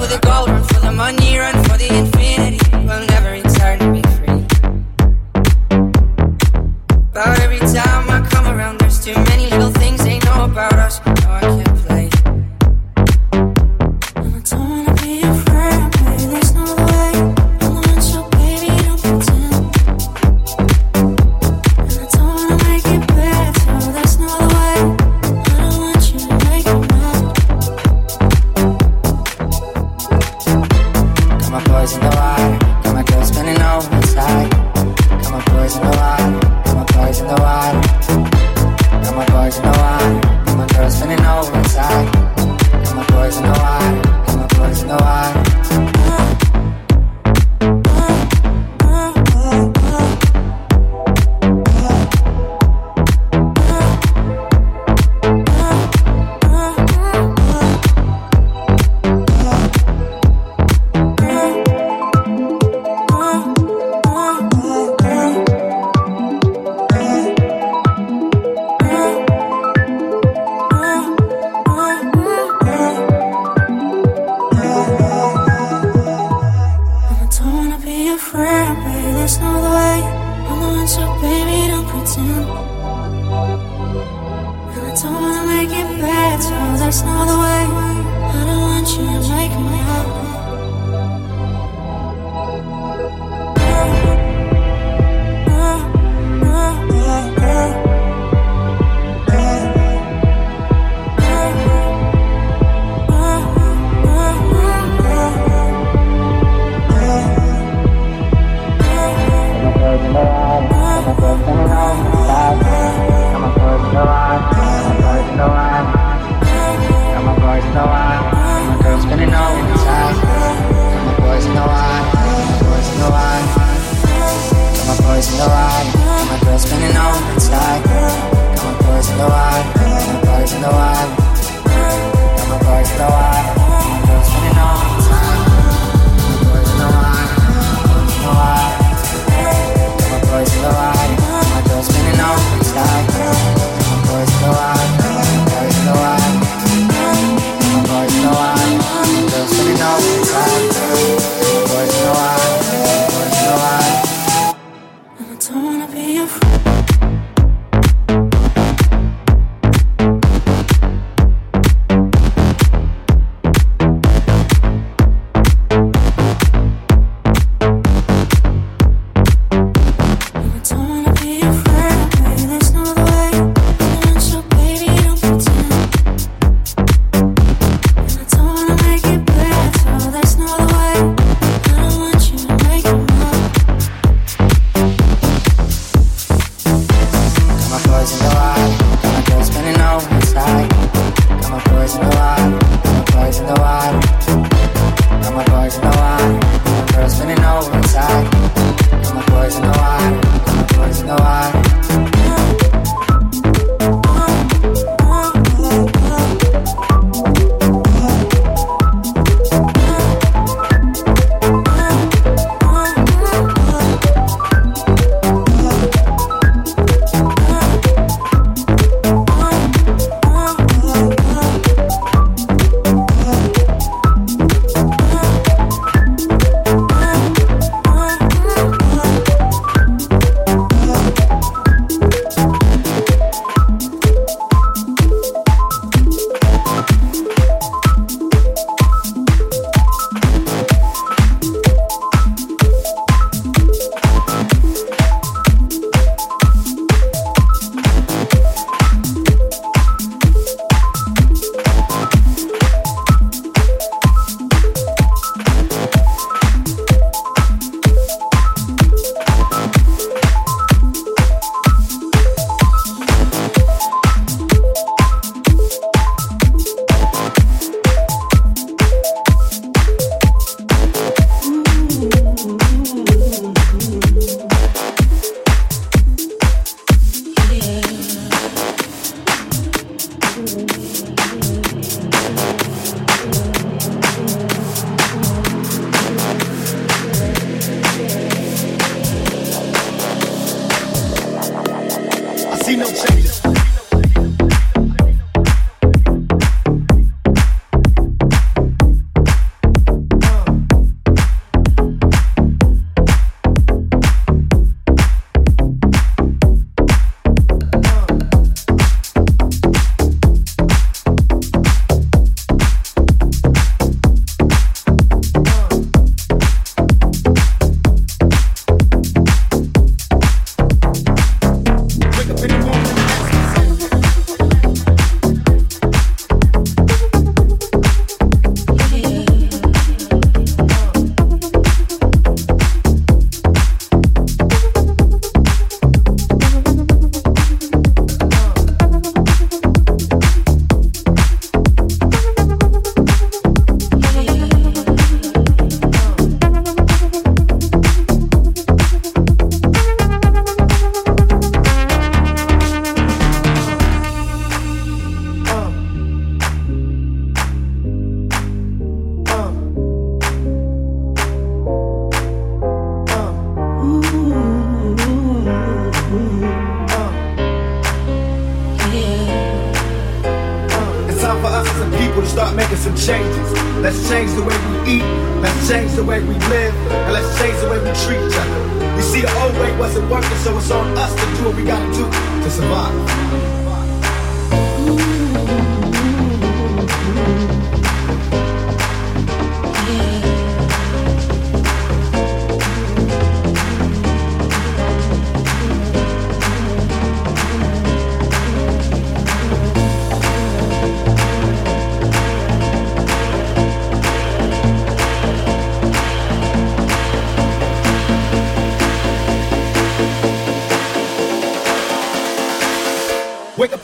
for the gold, run for the money, run for the infinity. We'll never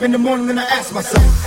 in the morning and I ask myself.